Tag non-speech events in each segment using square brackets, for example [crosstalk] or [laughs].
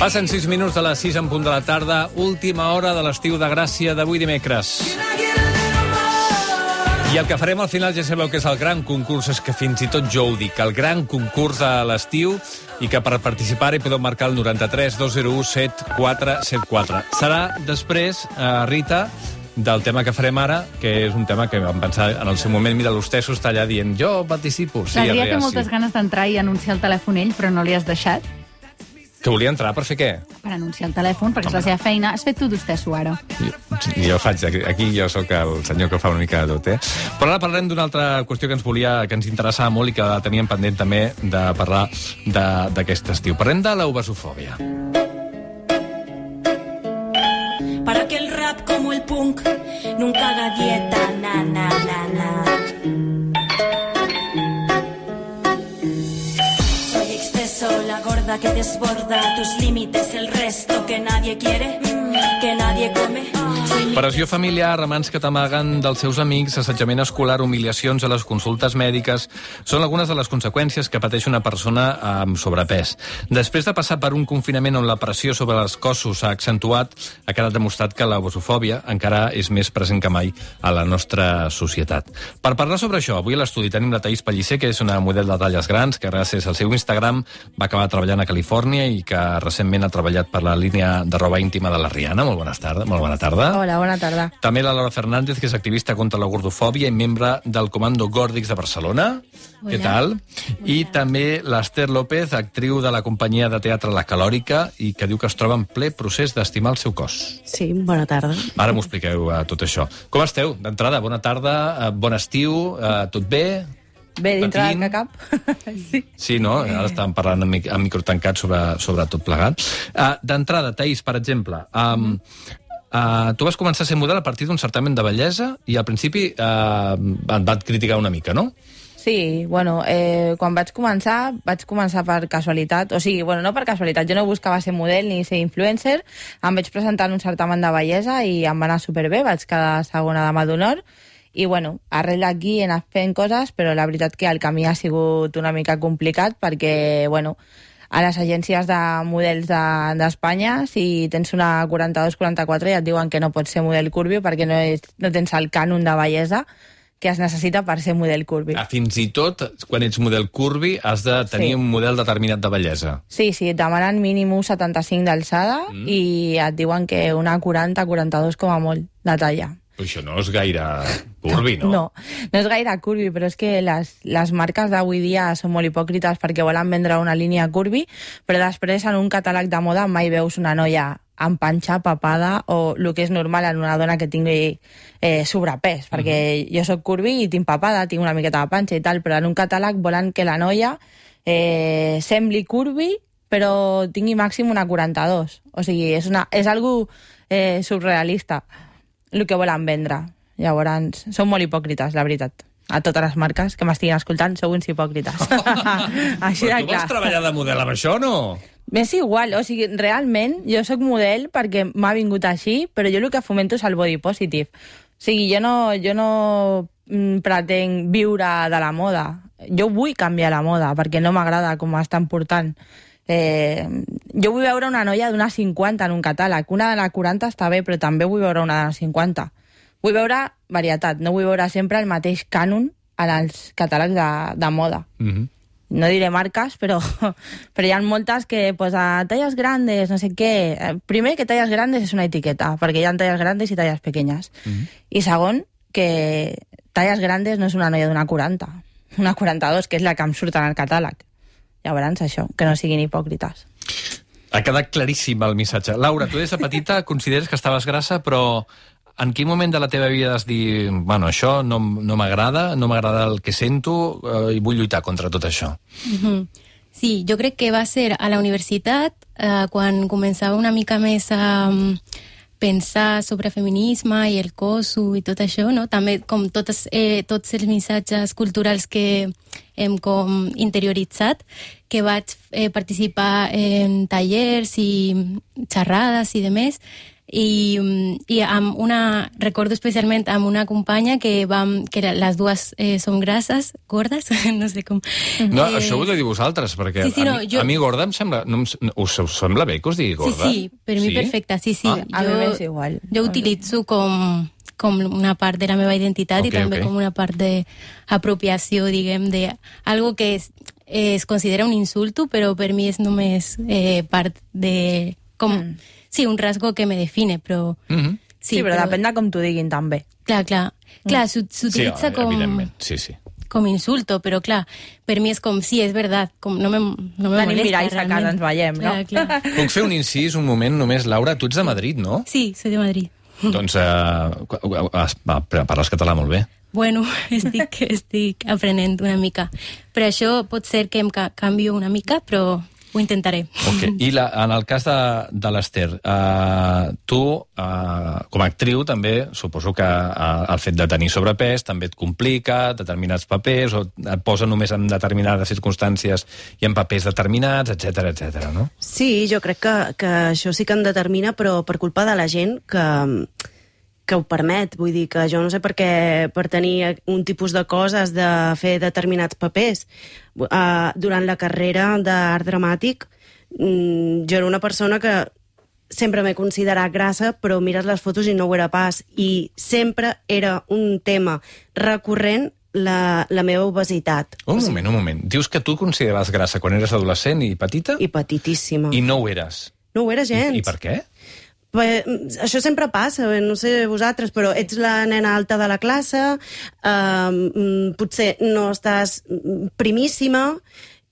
Passen 6 minuts de les 6 en punt de la tarda, última hora de l'estiu de Gràcia d'avui dimecres. I el que farem al final ja sabeu que és el gran concurs, és que fins i tot jo ho dic, el gran concurs de l'estiu i que per participar hi podeu marcar el 93 201 7474. Serà després, eh, Rita, del tema que farem ara, que és un tema que vam pensar en el seu moment. Mira, l'Hostesso està allà dient, jo participo. Sí, L'Adrià té moltes sí. ganes d'entrar i anunciar el telèfon ell, però no li has deixat Que volia entrar per fer què? per anunciar el telèfon, perquè és la seva feina. Has fet tu d'hostesso, ara. Jo, jo faig, aquí jo sóc el senyor que fa una mica de tot, eh? Però ara parlem d'una altra qüestió que ens volia, que ens interessava molt i que la teníem pendent també de parlar de- d'aquest estiu. Parlem de l'obesofòbia. Para que el rap como el punk nunca haga dieta, na, na, na, na. Que desborda tus límites, el resto que nadie quiere, que nadie come. Pressió familiar, amants que t'amaguen dels seus amics, assetjament escolar, humiliacions a les consultes mèdiques... Són algunes de les conseqüències que pateix una persona amb sobrepès. Després de passar per un confinament on la pressió sobre els cossos s'ha accentuat, ha quedat demostrat que l'obesofòbia encara és més present que mai a la nostra societat. Per parlar sobre això, avui a l'estudi tenim la Taís Pellicer, que és una model de talles grans, que gràcies al seu Instagram va acabar treballant a Califòrnia i que recentment ha treballat per la línia de roba íntima de la Rihanna. Molt bona tarda. Molt bona tarda. Hola, bona tarda. També la Laura Fernández, que és activista contra la gordofòbia i membre del Comando Gòrdics de Barcelona. Hola. Què tal? I també l'Ester López, actriu de la companyia de teatre La Calòrica i que diu que es troba en ple procés d'estimar el seu cos. Sí, bona tarda. Ara m'ho expliqueu uh, tot això. Com esteu? D'entrada, bona tarda, uh, bon estiu, uh, tot bé? Bé, dintre Patint. del cap. [laughs] sí. Sí, no? Ara estàvem parlant amb, amb micro tancat sobre, sobre tot plegat. Uh, D'entrada, Taís, per exemple, um, uh, tu vas començar a ser model a partir d'un certamen de bellesa i al principi uh, et van criticar una mica, no? Sí, bueno, eh, quan vaig començar, vaig començar per casualitat, o sigui, bueno, no per casualitat, jo no buscava ser model ni ser influencer, em vaig presentar en un certamen de bellesa i em va anar superbé, vaig quedar segona dama d'honor, i bueno, arrel d'aquí he anat fent coses, però la veritat que el camí ha sigut una mica complicat perquè, bueno, a les agències de models de- d'Espanya, de, si tens una 42-44 ja et diuen que no pots ser model curvi perquè no, és, no tens el cànon de bellesa que es necessita per ser model curvi. Ah, fins i tot, quan ets model curvi, has de tenir Sí. un model determinat de bellesa. Sí, sí, et demanen mínim un 75 d'alçada mm. i et diuen que una 40-42 com a molt de talla. Però això no és gaire curvi, no? No, no és gaire curvi, però és que les, les marques d'avui dia són molt hipòcrites perquè volen vendre una línia curvi, però després en un catàleg de moda mai veus una noia amb panxa, papada o el que és normal en una dona que tingui eh, sobrepès, perquè jo sóc curvi i tinc papada, tinc una miqueta de panxa i tal, però en un catàleg volen que la noia eh, sembli curvi però tingui màxim una 42. O sigui, és, una, és algo eh, surrealista el que volen vendre. Llavors, són molt hipòcrites, la veritat. A totes les marques que m'estiguin escoltant, sou uns hipòcrites. [laughs] Així Però de tu vas clar. treballar treballar de model amb això, no? M'és igual, o sigui, realment jo sóc model perquè m'ha vingut així, però jo el que fomento és el body positive. O sigui, jo no, jo no mm, pretenc viure de la moda. Jo vull canviar la moda perquè no m'agrada com estan portant. Eh, jo vull veure una noia d'una 50 en un catàleg. Una de la 40 està bé, però també vull veure una de la 50. Vull veure varietat, no vull veure sempre el mateix cànon en els catàlegs de, de moda Mm -hmm. no diré marques, però, [laughs] però hi ha moltes que posa talles grandes, no sé què. Eh, Primer, que talles grandes és una etiqueta, perquè hi ha talles grandes i talles pequeñas. I segon, que talles grandes no és una noia d'una 40, una 42, que és la que em surt en el catàleg. Llavors, això, que no siguin hipòcrites. Ha quedat claríssim el missatge. Laura, tu des de petita [laughs] consideres que estaves grassa, però en quin moment de la teva vida has dir bueno, això no, no m'agrada, no m'agrada el que sento eh, i vull lluitar contra tot això? Mhm. Sí, jo crec que va ser a la universitat eh, quan començava una mica més a mm, pensar sobre feminisme i el coso i tot això, no? També com totes, eh, tots els missatges culturals que hem com interioritzat, que vaig eh, participar en tallers i xerrades i de més, i, i amb una, recordo especialment amb una companya que vam, que era- les dues eh, som grasses, gordes, [laughs] no sé com. No, Eh, això ho heu de dir vosaltres, perquè sí, sí, no, a, mi, jo- a mi gorda em sembla... No em, us, us sembla bé que us digui Sí, gorda? sí, per mi perfecte, sí, sí. Ah. A mi m'és igual. Jo utilitzo com, com una part de la meva identitat Ok, i també ok. com una part d'apropiació, diguem, de algo que es, es considera un insulto, però per mi és només eh, part de... Com, Mm. Sí, un rasgo que me define, però... Mhm. Sí, sí però, però depèn de com t'ho diguin, també. Clar, clar. Clar, s'u- Sí, s'utilitza eh, com, evidentment, sí, sí. com insulto, però clar, per mi és com, sí, és veritat, com no me, no me Tenim molesta miralls a casa, ens veiem, no? Clar, clar. Puc fer un incís un moment només, Laura? Tu ets de Madrid, no? Sí, soy de Madrid. doncs eh, uh, parles català molt bé. Bueno, [laughs] estic, estic aprenent una mica. Per això pot ser que em ca canvio una mica, però ho intentaré. Ok. I la, en el cas de, de l'Ester, uh, tu, uh, com a actriu, també suposo que uh, el fet de tenir sobrepès també et complica determinats papers, o et posa només en determinades circumstàncies i en papers determinats, etc etc. no? Sí, jo crec que, que això sí que en determina, però per culpa de la gent que, que ho permet. Vull dir que jo no sé per què per tenir un tipus de coses de fer determinats papers. Uh, durant la carrera d'art dramàtic mm, jo era una persona que sempre m'he considerat grassa, però mires les fotos i no ho era pas. I sempre era un tema recurrent la, la meva obesitat. Un moment, un moment. Dius que tu consideraves grassa quan eres adolescent i petita I petitíssima. i no ho eres. No ho era gens. I, I per què? Pues, això sempre passa, no sé vosaltres, però ets la nena alta de la classe, eh, potser no estàs mm, primíssima,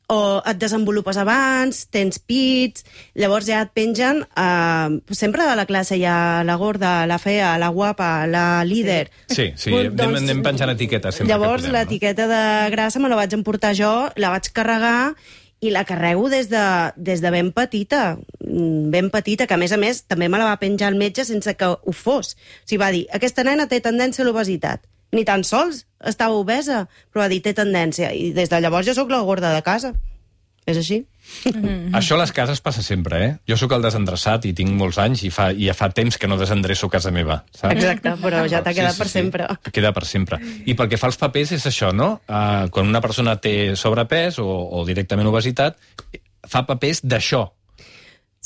o et desenvolupes abans, tens pits, llavors ja et pengen... Eh, sempre a la classe hi ha la gorda, la fea, la guapa, la líder... Sí, sí, Pues, anem, anem penjant etiquetes sempre Llavors, l'etiqueta de grassa me la vaig emportar jo, la vaig carregar i la carrego des de, des de ben petita, mm, ben petita, que a més a més també me la va penjar el metge sense que ho fos. O sigui, va dir, aquesta nena té tendència a l'obesitat. Ni tan sols estava obesa, però va dir, té tendència. I des de llavors jo sóc la gorda de casa. És així? no? Això a les cases passa sempre, eh? Jo sóc el desendreçat i tinc molts anys i fa, i ja fa temps que no desendreço casa meva, saps? Exacte, però ja t'ha quedat per sempre. Queda per sempre. I pel que fa als papers és això, no? Uh, quan una persona té sobrepès o, o directament obesitat, fa papers d'això.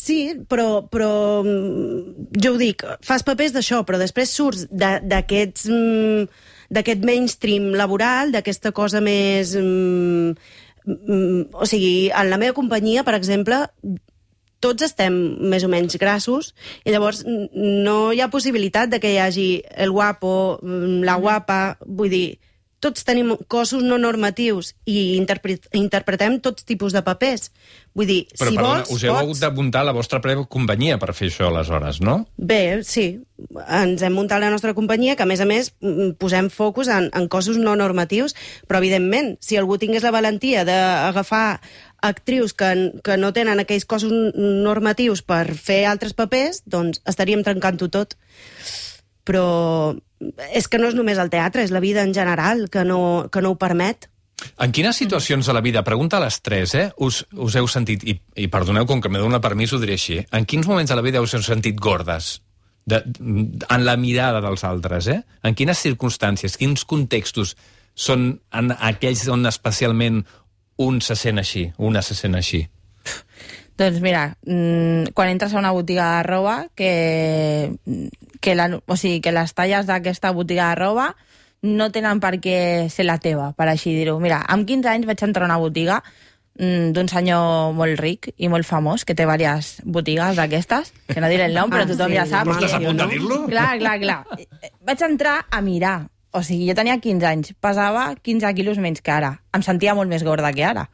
Sí, però, però mm, jo ho dic, fas papers d'això, però després surts de- d'aquests mm, d'aquest mainstream laboral, d'aquesta cosa més... Mm, o sigui, en la meva companyia, per exemple, tots estem més o menys grassos i llavors no hi ha possibilitat de que hi hagi el guapo, mm, la guapa, vull dir, tots tenim cossos no normatius i interpret interpretem tots tipus de papers. Vull dir, Però, si perdona, vols, us heu pots... hagut d'apuntar la vostra prèvia companyia per fer això, aleshores, no? Bé, sí. Ens hem muntat la nostra companyia, que a més a més mm, posem focus en, en cossos no normatius, però evidentment, si algú tingués la valentia d'agafar actrius que, que no tenen aquells cossos normatius per fer altres papers, doncs estaríem trencant-ho tot. Però és que no és només el teatre, és la vida en general que no, que no ho permet. En quines situacions de la vida, pregunta a les tres, eh, us, us heu sentit, i, i perdoneu, com que me dona permís, ho diré així, en quins moments de la vida us heu sentit gordes? De, en la mirada dels altres, eh? En quines circumstàncies, quins contextos són en aquells on especialment un se sent així, una se sent així? Doncs mira, mm, quan entres a una botiga de roba, que, que, la, o sigui, que les talles d'aquesta botiga de roba no tenen per què ser la teva, per així dir-ho. Mira, amb 15 anys vaig entrar a una botiga mm, d'un senyor molt ric i molt famós, que té diverses botigues d'aquestes, que no diré el nom, però Ah, tothom sí, ja sap. Però estàs a punt de dir-lo? Clar, clar, clar. Vaig entrar a mirar. O sigui, jo tenia 15 anys, pesava 15 quilos menys que ara. Em sentia molt més gorda que ara,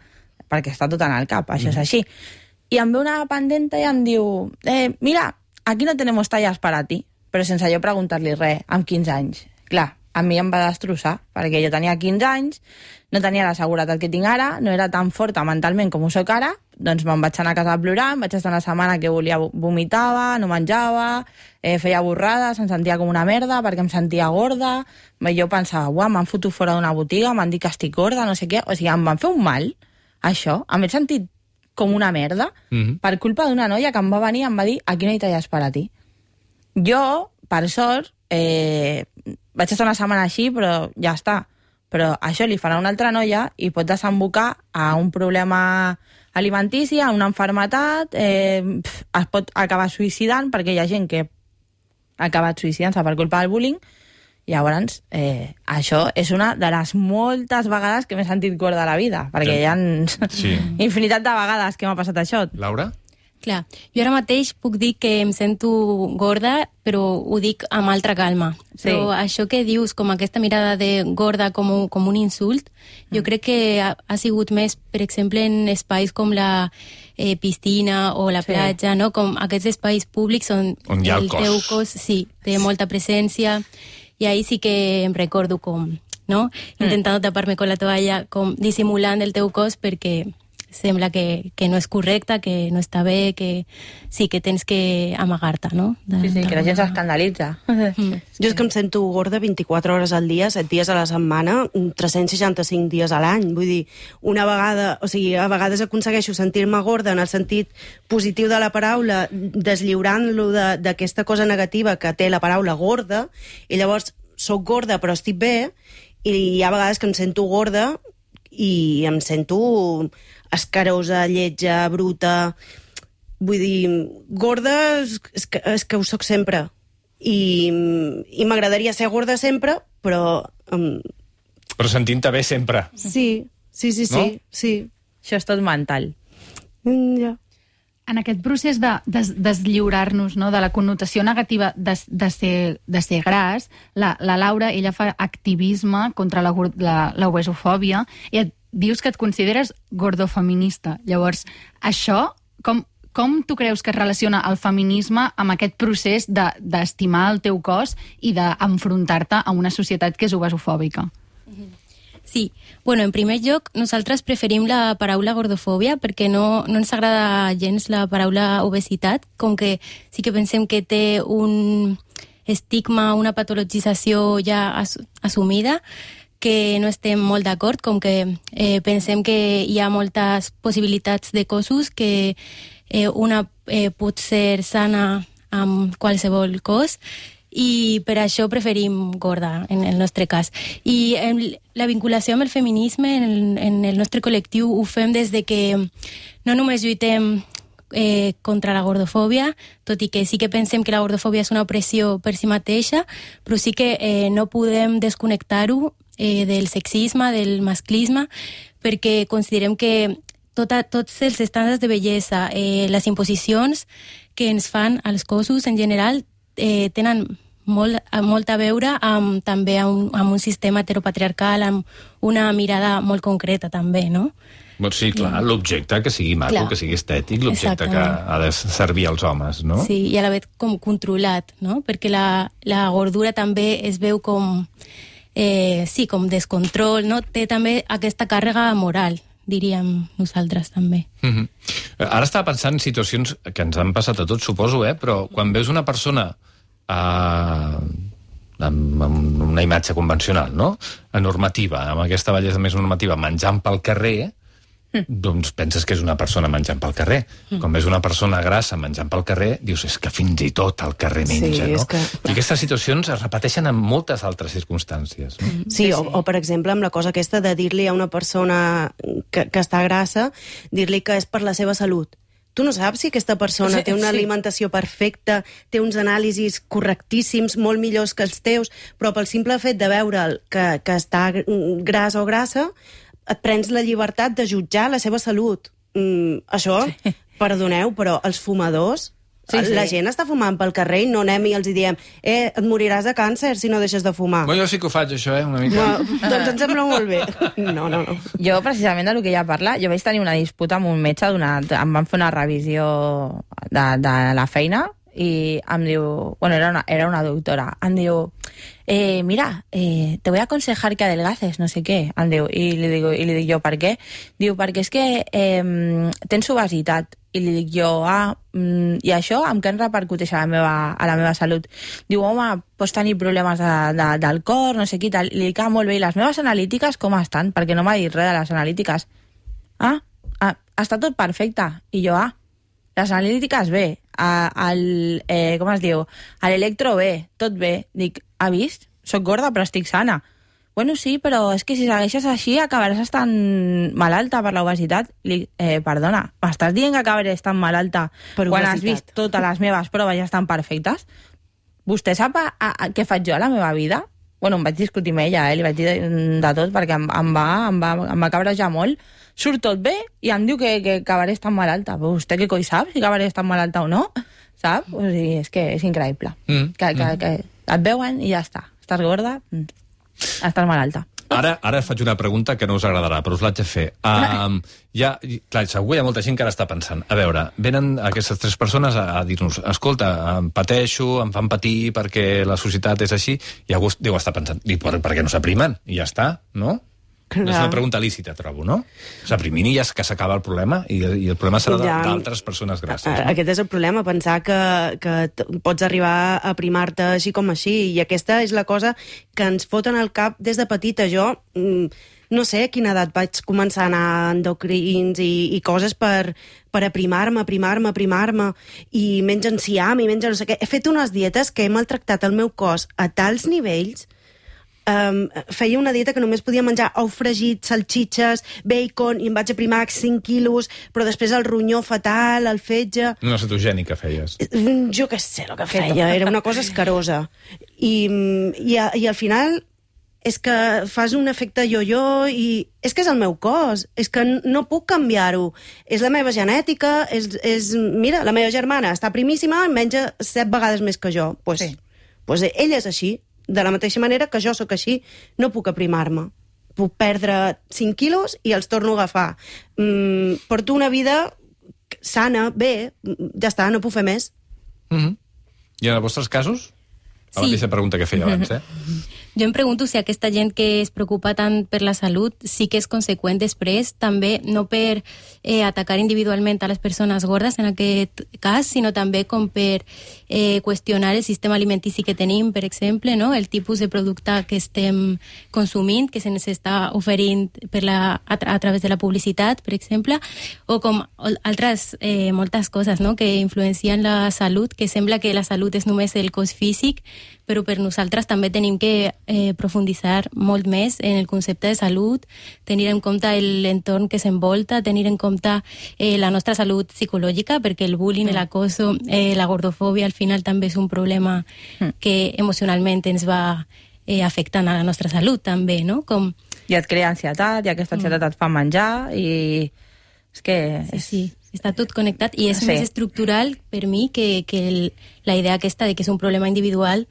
perquè està tot en el cap, això és així. I em ve una pendenta i em diu, eh, mira, aquí no tenemos tallas para ti, però sense jo preguntar-li res, amb 15 anys. Clar, a mi em va destrossar, perquè jo tenia 15 anys, no tenia la seguretat que tinc ara, no era tan forta mentalment com ho soc ara, doncs me'n vaig anar a casa plorant, vaig estar una setmana que volia vomitava, no menjava, eh, feia borrades, em sentia com una merda perquè em sentia gorda, jo pensava, uau, m'han fotut fora d'una botiga, m'han dit que estic gorda, no sé què, o sigui, em van fer un mal, això, em he sentit com una merda, Mhm. per culpa d'una noia que em va venir i em va dir, aquí no hi talles per a ti. Jo, per sort, eh, vaig estar una setmana així, però ja està. Però això li farà una altra noia i pot desembocar a un problema alimentici, a una enfermetat, eh, pf, es pot acabar suïcidant perquè hi ha gent que ha acabat suïcidant-se per culpa del bullying Llavors, eh, això és una de les moltes vegades que m'he sentit gorda a la vida, perquè Ja. hi ha Sí. infinitat de vegades que m'ha passat això. Laura? Clar, jo ara mateix puc dir que em sento gorda, però ho dic amb altra calma. Sí. Però això que dius, com aquesta mirada de gorda com un, com un insult, jo crec que ha, ha sigut més, per exemple, en espais com la eh, piscina o la Sí. platja, no? com aquests espais públics on, On el el cos. teu cos sí, té molta presència, i ahí sí que em recordo com, no? Intentant tapar-me con la toalla, com dissimulant el teu cos perquè sembla que, que no és correcte, que no està bé, que sí que tens que amagar-te, no? De, Sí, sí, que la gent s'escandalitza. Mm. Jo és que em sento gorda 24 hores al dia, 7 dies a la setmana, 365 dies a l'any. Vull dir, una vegada, o sigui, a vegades aconsegueixo sentir-me gorda en el sentit positiu de la paraula, deslliurant-lo de- d'aquesta cosa negativa que té la paraula gorda, i llavors sóc gorda però estic bé, i hi ha vegades que em sento gorda i em sento escarosa, lletja, bruta... Vull dir, gorda és, és, que, és que ho sóc sempre. I, i m'agradaria ser gorda sempre, però... Um, Però sentint-te bé sempre. sí, sí, sí, sí, No? sí. Això és tot mental. Mm, ja. En aquest procés de des, deslliurar-nos no, de la connotació negativa de, de, ser, de ser gras, la, la Laura ella fa activisme contra la, la, la obesofòbia i et dius que et consideres gordofeminista. Llavors, això, com, com tu creus que es relaciona el feminisme amb aquest procés de- d'estimar el teu cos i d'enfrontar-te a una societat que és obesofòbica? Sí, bueno, en primer lloc, nosaltres preferim la paraula gordofòbia perquè no, no ens agrada gens la paraula obesitat, com que sí que pensem que té un estigma, una patologització ja as assumida, que no estem molt d'acord, com que eh, pensem que hi ha moltes possibilitats de cossos, que eh, una eh, pot ser sana amb qualsevol cos, i per això preferim gorda, en el nostre cas. I en la vinculació amb el feminisme en el, en el nostre col·lectiu ho fem des de que no només lluitem eh, contra la gordofòbia, tot i que sí que pensem que la gordofòbia és una opressió per si mateixa, però sí que eh, no podem desconnectar-ho eh, del sexisme, del masclisme, perquè considerem que tota, tots els estàndards de bellesa, eh, les imposicions que ens fan als cossos en general eh, tenen molt, a- molt a veure amb, també amb, amb un sistema heteropatriarcal, amb una mirada molt concreta també, no? Doncs sí, clar, l'objecte que sigui maco, Clar. que sigui estètic, l'objecte que ha de servir als homes, no? Sí, i a la vegada com controlat, no? Perquè la, la gordura també es veu com, eh, sí, com descontrol, no? Té també aquesta càrrega moral, diríem nosaltres també. Mm -hmm. Ara estava pensant en situacions que ens han passat a tots, suposo, eh? però quan veus una persona eh, amb, amb una imatge convencional, no? normativa, amb aquesta bellesa més normativa, menjant pel carrer, doncs penses que és una persona menjant pel carrer. Quan ves una persona grassa menjant pel carrer, dius, és que fins i tot al carrer Sí, menja, no? és que- I aquestes situacions es repeteixen en moltes altres circumstàncies. No? Sí, o, o per exemple amb la cosa aquesta de dir-li a una persona que, que està grassa, dir-li que és per la seva salut. Tu no saps si aquesta persona Sí, té una sí. alimentació perfecta, té uns anàlisis correctíssims, molt millors que els teus, però pel simple fet de veure'l que, que està gr- gras o grassa, et prens la llibertat de jutjar la seva salut. Mm, això, sí. perdoneu, però els fumadors, Sí, sí. la gent està fumant pel carrer i no anem i els hi diem eh, et moriràs de càncer si no deixes de fumar. Bueno, jo sí que ho faig, això, eh? Una mica. No, doncs em sembla molt bé. [laughs] No, no, no. Jo, precisament del que ella parla, jo vaig tenir una disputa amb un metge, d'una, em van fer una revisió de, de la feina i em diu, bueno, era una, era una doctora, em diu, eh, mira, eh, te voy a aconsejar que adelgaces, no sé què, em diu, i li, digo, i li dic jo, per què? Diu, perquè és que eh, tens obesitat, i li dic jo, ah, mm, i això amb què em repercuteix a la meva, a la meva salut? Diu, home, pots tenir problemes de, de, del cor, no sé què, tal. I li dic, ah, molt bé, i les meves analítiques com estan? Perquè no m'ha dit res de les analítiques. Ah, ah, està tot perfecte. I jo, ah, les analítiques bé, a- al... Eh, com es diu? A l'electro bé, tot bé. Dic, ha vist? Soc gorda però estic sana. Bueno, sí, però és que si segueixes així acabaràs estant malalta per l'obesitat. Eh, perdona, m'estàs dient que acabaré estant malalta Per quan has obesitat. vist totes les meves proves ja estan perfectes? Vostè sap a, a, a, què faig jo a la meva vida? Bueno, em vaig discutir amb ella, eh? li vaig dir de, tot, perquè em, em, va, em, va, em va cabrejar molt. Surt tot bé i em diu que, que acabaré estant malalta. Però vostè què coi sap si acabaré estant malalta o no? [laughs] Sap? O sigui, és que és increïble. Mm, Que, que, que et veuen i ja està. Estàs gorda, mm, estàs malalta. Ara, ara faig una pregunta que no us agradarà, però us l'haig de fer. Um, ja, clar, segur hi ha molta gent que ara està pensant. A veure, venen aquestes tres persones a, a dir-nos escolta, em pateixo, em fan patir perquè la societat és així, i algú deu estar pensant, i per, per què no s'aprimen? I ja està, no? Clar. És una pregunta lícita, trobo, no? S'aprimin i ja és que s'acaba el problema, i, i el problema serà Ja. d'altres persones grasses. A- No? Aquest és el problema, pensar que, que pots arribar a primar-te així com així, i aquesta és la cosa que ens foten al cap des de petita. Jo, mm, no sé a quina edat vaig començar a anar a endocrins i, i coses per, per aprimar-me, aprimar-me, aprimar-me, i menys enciam, i menys no sé què. He fet unes dietes que he maltractat el meu cos a tals nivells um, feia una dieta que només podia menjar ou fregit, salxitxes, bacon, i em vaig aprimar 5 quilos, però després el ronyó fatal, el fetge... Una cetogènica feies. Jo què sé el que feia, era una cosa escarosa. I, i, a, I al final és que fas un efecte yo-yo i és que és el meu cos, és que no puc canviar-ho. És la meva genètica, és, és... Mira, la meva germana està primíssima i menja set vegades més que jo. Pues, sí. pues ella és així, de la mateixa manera que jo sóc així, no puc aprimar-me. Puc perdre 5 quilos i els torno a agafar. Mm, porto una vida sana, bé, ja està, no puc fer més. Mm -hmm. I en els vostres casos? La Sí. mateixa pregunta que feia abans, eh? [laughs] Jo em pregunto si aquesta gent que es preocupa tant per la salut sí que és conseqüent després, també no per eh, atacar individualment a les persones gordes en aquest cas, sinó també com per eh, qüestionar el sistema alimentici que tenim, per exemple, no? el tipus de producte que estem consumint, que se'ns està oferint per la, a, tra a través de la publicitat, per exemple, o com altres, eh, moltes coses no? que influencien la salut, que sembla que la salut és només el cos físic, però per nosaltres també tenim que eh, profunditzar molt més en el concepte de salut, tenir en compte l'entorn que s'envolta, tenir en compte eh, la nostra salut psicològica, perquè el bullying, l'acoso, eh, la gordofòbia al final també és un problema que emocionalment ens va eh, afectant a la nostra salut també, no? Com, I et crea ansietat, i aquesta ansietat et fa menjar, i... És que... sí, sí, està tot connectat i és Sí. més estructural per mi que, que el, la idea aquesta de que és un problema individual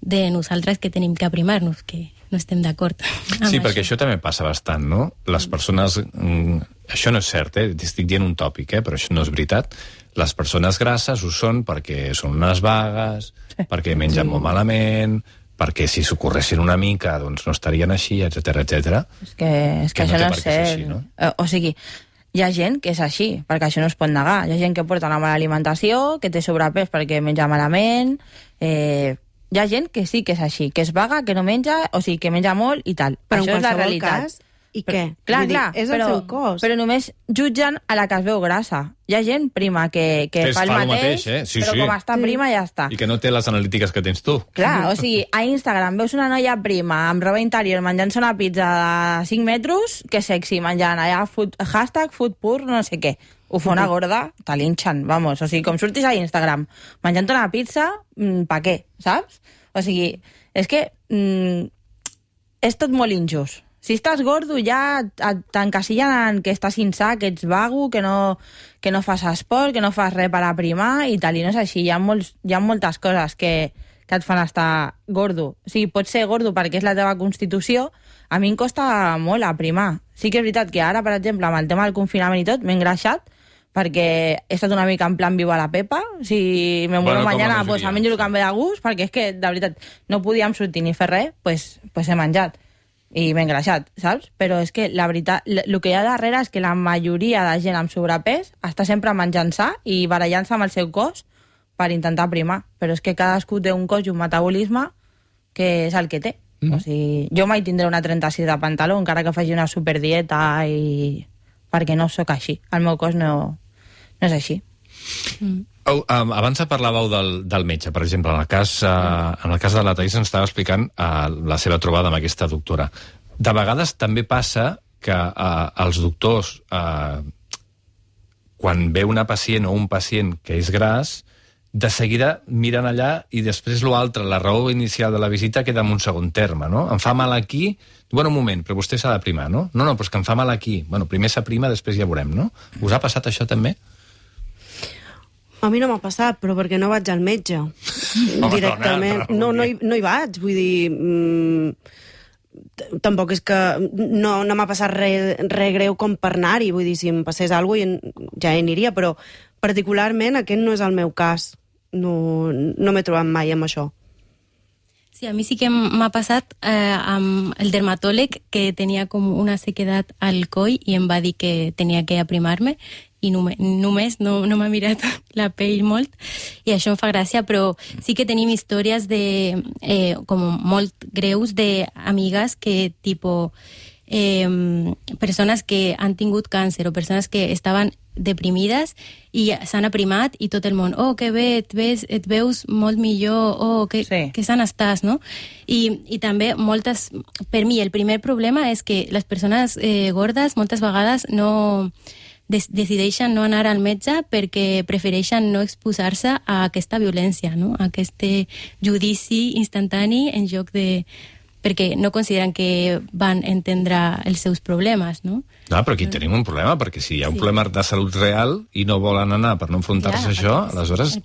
de nosaltres que tenim que aprimar-nos, que no estem d'acord Sí, perquè això també passa bastant, no? Les persones... Mm, això no és cert, eh? Estic dient un tòpic, eh? Però això no és veritat. Les persones grasses ho són perquè són unes vagues, perquè mengen molt malament, perquè si s'ho corressin una mica doncs no estarien així, etc etc. És que, és que, Que no això no per és cert. així, no? O sigui, hi ha gent que és així, perquè això no es pot negar. Hi ha gent que porta una mala alimentació, que té sobrepès perquè menja malament... Eh, hi ha gent que sí que és així, que és vaga, que no menja, o sigui, que menja molt i tal. Però això en és la realitat. cas, i Però- què? Clar, Vull dir, clar, és el però, seu cos. Però només jutgen a la que es veu grassa. Hi ha gent prima que, que Que es fa el fa el mateix, mateix, eh? Sí, però sí. com està prima ja està. I que no té les analítiques que tens tu. Clar, o sigui, a Instagram veus una noia prima amb roba interior menjant-se una pizza de 5 metres, que sexy, menjant allà food, hashtag food pur, no sé què. Ho fa una gorda, te linxen, vamos. O sigui, com surtis a Instagram menjant una pizza, mm, pa què, saps? O sigui, és que mm, és tot molt injust. Si estàs gordo ja t'encasillen en que estàs insà, que ets vago, que no, que no fas esport, que no fas res per aprimar i tal, i no és així. Hi ha, molts, hi ha moltes coses que, que et fan estar gordo. O sigui, pots ser gordo perquè és la teva constitució, a mi em costa molt aprimar. Sí que és veritat que ara, per exemple, amb el tema del confinament i tot, m'he engreixat perquè he estat una mica en plan viva la pepa. Si me muero Bueno, mañana, pues menjo el sí. que em ve de gust, perquè és que, de veritat, no podíem sortir ni fer res, pues, pues he menjat i m'he engreixat, saps? Però és que la veritat, el que hi ha darrere és que la majoria de gent amb sobrepès està sempre menjant sa i barallant-se amb el seu cos per intentar primar. Però és que cadascú té un cos i un metabolisme que és el que té. Mm -hmm. O sigui, jo mai tindré una 36 de pantaló, encara que faci una superdieta i... perquè no sóc així. El meu cos no, no és així. Oh, um, abans parlàveu del, del metge, per exemple, en el cas, uh, en el cas de la Thais ens estava explicant uh, la seva trobada amb aquesta doctora. De vegades també passa que uh, els doctors, uh, quan ve una pacient o un pacient que és gras, de seguida miren allà i després l'altre, la raó inicial de la visita queda en un segon terme, no? Em fa mal aquí, bueno, un moment, però vostè s'ha de primar, no? No, no, però és que em fa mal aquí. Bueno, primer s'aprima, després ja veurem, no? Us ha passat això també? A mi no m'ha passat, però perquè no vaig al metge. [laughs] Home, directament. dona, no, no, hi, no hi vaig, vull dir... Mm, t- tampoc és que no, no m'ha passat res re greu com per anar-hi, vull dir, si em passés alguna cosa ja hi aniria, però particularment aquest no és el meu cas. No, no m'he trobat mai amb això. Sí, a mi sí que m'ha passat eh, amb el dermatòleg que tenia com una sequedat al coll i em va dir que tenia que aprimar-me i només, només no, no m'ha mirat [laughs] la pell molt i això em fa gràcia, però sí que tenim històries de, eh, com molt greus d'amigues que, tipo, eh, persones que han tingut càncer o persones que estaven deprimides i s'han aprimat i tot el món, oh, que bé, et, ves, et veus molt millor, oh, que, Sí. que sana estàs, no? I, I també moltes... Per mi, el primer problema és que les persones eh, gordes moltes vegades no des, decideixen no anar al metge perquè prefereixen no exposar-se a aquesta violència, no? a aquest judici instantani en lloc de... perquè no consideren que van entendre els seus problemes, no? No, però aquí tenim un problema, perquè si hi ha un Sí. problema de salut real i no volen anar per no enfrontar-se Ja, a això, aleshores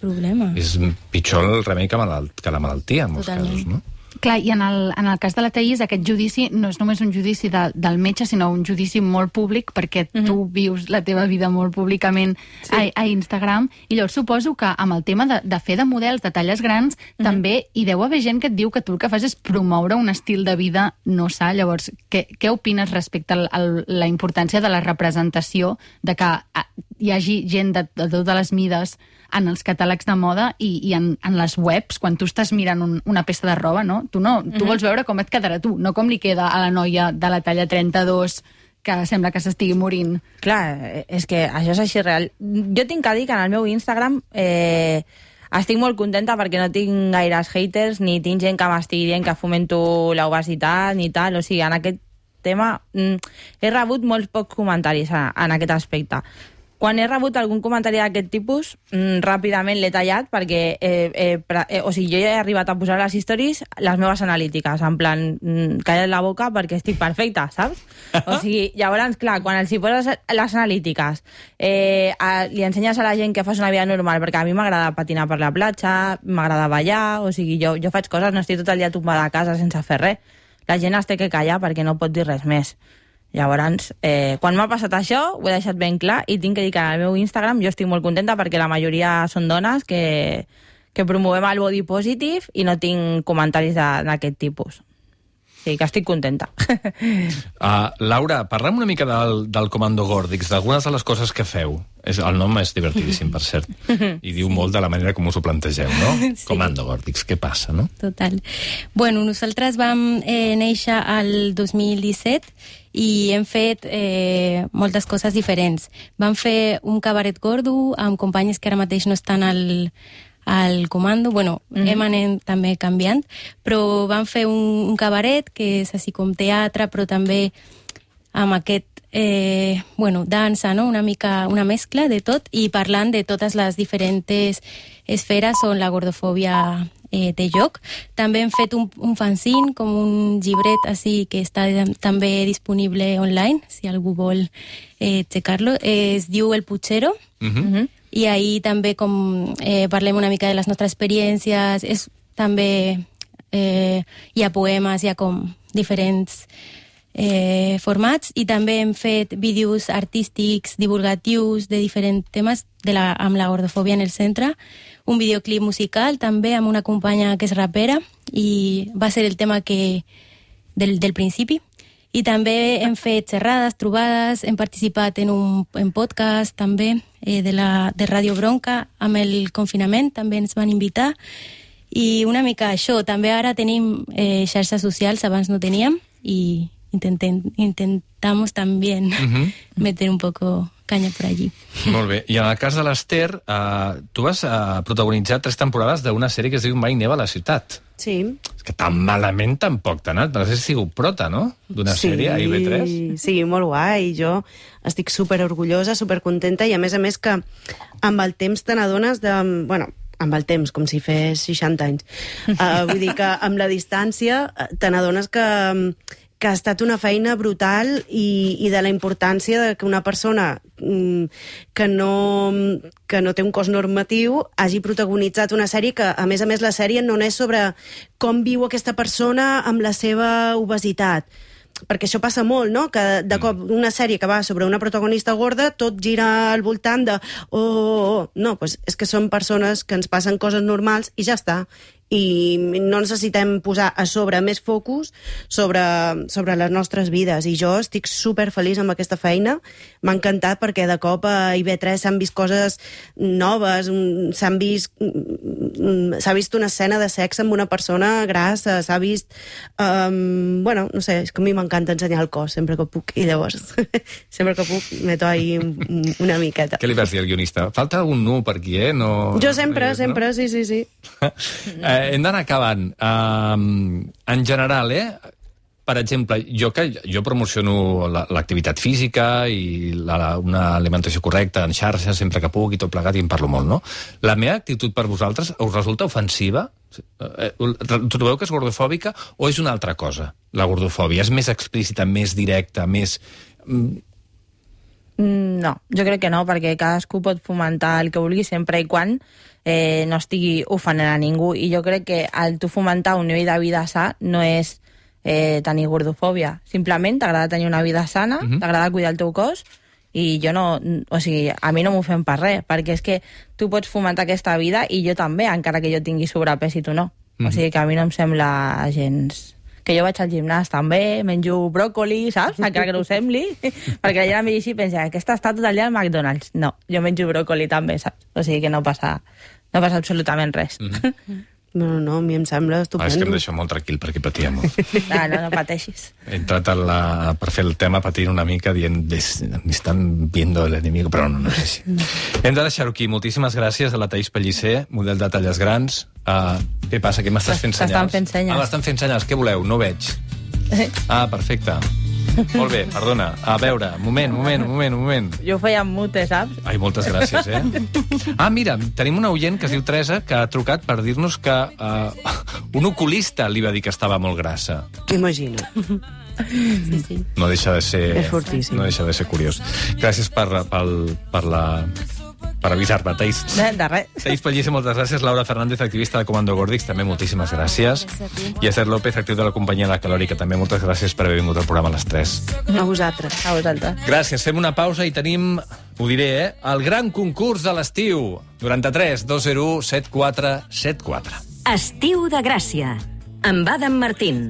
és pitjor el remei que, malalt, que la malaltia, en molts Totalment. casos, no? Clar, i en el, en el cas de la Thaís, aquest judici no és només un judici de, del metge, sinó un judici molt públic, perquè mm -hmm. tu vius la teva vida molt públicament sí. a, a Instagram, i llavors suposo que amb el tema de, de fer de models de talles grans, mm -hmm. també hi deu haver gent que et diu que tu el que fas és promoure un estil de vida no sa. Llavors, què, què opines respecte a la importància de la representació, de que hi hagi gent de, de totes les mides en els catàlegs de moda i, i en, en les webs, quan tu estàs mirant un, una peça de roba, no? Tu, no, tu vols veure com et quedarà tu, no com li queda a la noia de la talla 32 que sembla que s'estigui morint. Clar, és que això és així real. Jo tinc que dir que en el meu Instagram eh, estic molt contenta perquè no tinc gaires haters ni tinc gent que m'estigui dient que fomento l'obesitat ni tal. O sigui, en aquest tema mm, he rebut molts pocs comentaris a, en aquest aspecte. Quan he rebut algun comentari d'aquest tipus, mm, ràpidament l'he tallat perquè eh, eh, pra- eh, o sigui, jo ja he arribat a posar a les stories les meves analítiques, en plan, mm, calla't la boca perquè estic perfecta, saps? O sigui, [laughs] llavors, clar, quan els hi poses les analítiques, eh, a, li ensenyes a la gent que fas una vida normal, perquè a mi m'agrada patinar per la platja, m'agrada ballar, o sigui, jo, jo faig coses, no estic tot el dia tombada a casa sense fer res. La gent es té que callar perquè no pot dir res més. Llavors, eh, quan m'ha passat això, ho he deixat ben clar i tinc que dir que al meu Instagram jo estic molt contenta perquè la majoria són dones que, que promovem el body positive i no tinc comentaris de- d'aquest tipus. Sí, que estic contenta. Uh, [laughs] Laura, parlem una mica del, del Comando Gòrdix, d'algunes de les coses que feu. És, el nom és divertidíssim, per cert, i diu [laughs] molt de la manera com us ho plantegeu, no? [laughs] Sí. Comando Gòrdix, què passa, no? Total. Bueno, nosaltres vam eh, néixer al 2017 i hem fet eh, moltes coses diferents. Vam fer un cabaret gordo amb companyes que ara mateix no estan al, al comando, bueno, mm -hmm. hem anat també canviant, però vam fer un, un cabaret que és així com teatre, però també amb aquest eh, bueno, dansa, no? una mica una mescla de tot i parlant de totes les diferents esferes on la gordofòbia eh, té lloc. També hem fet un, un fanzine, com un llibret així que està també disponible online, si algú vol eh, checar-lo. Eh, es diu El Puchero, Uh -huh. i ahir també com eh, parlem una mica de les nostres experiències, és també eh, hi ha poemes, hi ha com diferents eh, formats i també hem fet vídeos artístics, divulgatius de diferents temes de la, amb la gordofòbia en el centre, un videoclip musical també amb una companya que és rapera i va ser el tema que del, del principi. I també hem fet xerrades, trobades, hem participat en un en podcast també eh, de, la, de Ràdio Bronca amb el confinament, també ens van invitar. I una mica això, també ara tenim eh, xarxes socials, abans no teníem i, intenten, intentamos también [laughs] meter un poco caña por allí. Molt bé. I en el cas de l'Ester, eh, tu vas eh, protagonitzar tres temporades d'una sèrie que es diu Mai neva a la ciutat. Sí. És que tan malament tampoc t'ha anat. No sé si has sigut prota, no?, d'una sí, sèrie a IB3. Sí, molt guai. Jo estic super orgullosa, super contenta i a més a més que amb el temps te n'adones de... Bueno, amb el temps, com si fes 60 anys. Uh, vull dir que amb la distància te n'adones que, que ha estat una feina brutal i, i de la importància de que una persona mm, que no, que no té un cos normatiu hagi protagonitzat una sèrie que, a més a més, la sèrie no és sobre com viu aquesta persona amb la seva obesitat, perquè això passa molt, no? Que de cop una sèrie que va sobre una protagonista gorda, tot gira al voltant de oh, oh, oh. no, pues és que són persones que ens passen coses normals i ja està i no necessitem posar a sobre més focus sobre, sobre les nostres vides i jo estic super feliç amb aquesta feina m'ha encantat perquè de cop a IB3 s'han vist coses noves s'han vist s'ha vist una escena de sexe amb una persona grassa s'ha vist um, bueno, no sé, és que a mi m'encanta ensenyar el cos sempre que puc i llavors [laughs] sempre que puc meto ahí una miqueta Què li vas dir al guionista? Falta algun nu per aquí, eh? No, jo sempre, no? sempre, sí, sí, sí [laughs] eh, hem d'anar acabant. Um, en general, eh? Per exemple, jo que jo promociono la- l'activitat física i la, la, una alimentació correcta en xarxa sempre que puc i tot plegat i en parlo molt, no? La meva actitud per vosaltres us resulta ofensiva? Eh, eh, Trobeu que és gordofòbica o és una altra cosa, la gordofòbia? És més explícita, més directa, més... Mm, No, jo crec que no, perquè cadascú pot fomentar el que vulgui sempre i quan eh, no estigui ofenent a ningú. I jo crec que el tu fomentar un nivell de vida sa no és eh, tenir gordofòbia. Simplement t'agrada tenir una vida sana, uh -huh. t'agrada cuidar el teu cos i jo no, o sigui, a mi no m'ho fem per res, perquè és que tu pots fomentar aquesta vida i jo també, encara que jo tingui sobrepès i tu no. O sigui que a mi no em sembla gens que jo vaig al gimnàs també, menjo bròcoli, saps? Encara que no ho sembli, [laughs] perquè la gent em vegi així i pensa, aquesta està tot dia al McDonald's. No, jo menjo bròcoli també, saps? O sigui que no passa, no passa absolutament res. Mm -hmm. No, no, no, a mi em sembla Ah, és que em estupendo deixa molt tranquil perquè patia molt. no, [laughs] no, no pateixis. He entrat a la, per fer el tema patint una mica dient "Des- me estan viendo el enemigo, però no, no sé si... Hem de deixar-ho aquí. Moltíssimes gràcies a la Taís Pellicer, model de talles grans. Uh, què passa, que m'estàs fent senyals? fent senyals. Ah, m'estan fent senyals. Què voleu? No veig. [laughs] Ah, perfecte. Molt bé, perdona. A veure, moment, moment, moment, moment. Jo ho feia amb mute, saps? Ai, moltes gràcies, eh? Ah, mira, tenim una oient que es diu Teresa que ha trucat per dir-nos que uh, un oculista li va dir que estava molt grassa. T'imagino. Sí, sí. No deixa de ser... És fortíssim. No deixa de ser curiós. Gràcies per, pel, per la per avisar-me, Taís. De, de res. Taís moltes gràcies. Laura Fernández, activista de Comando Gordix, també moltíssimes gràcies. Tu. I Esther López, actiu de la companyia La Calòrica, també moltes gràcies per haver vingut al programa a les 3. A vosaltres. A vosaltres. Gràcies, fem una pausa i tenim, ho diré, eh, el gran concurs de l'estiu. 93 201 7474. Estiu de Gràcia, amb Adam Martín.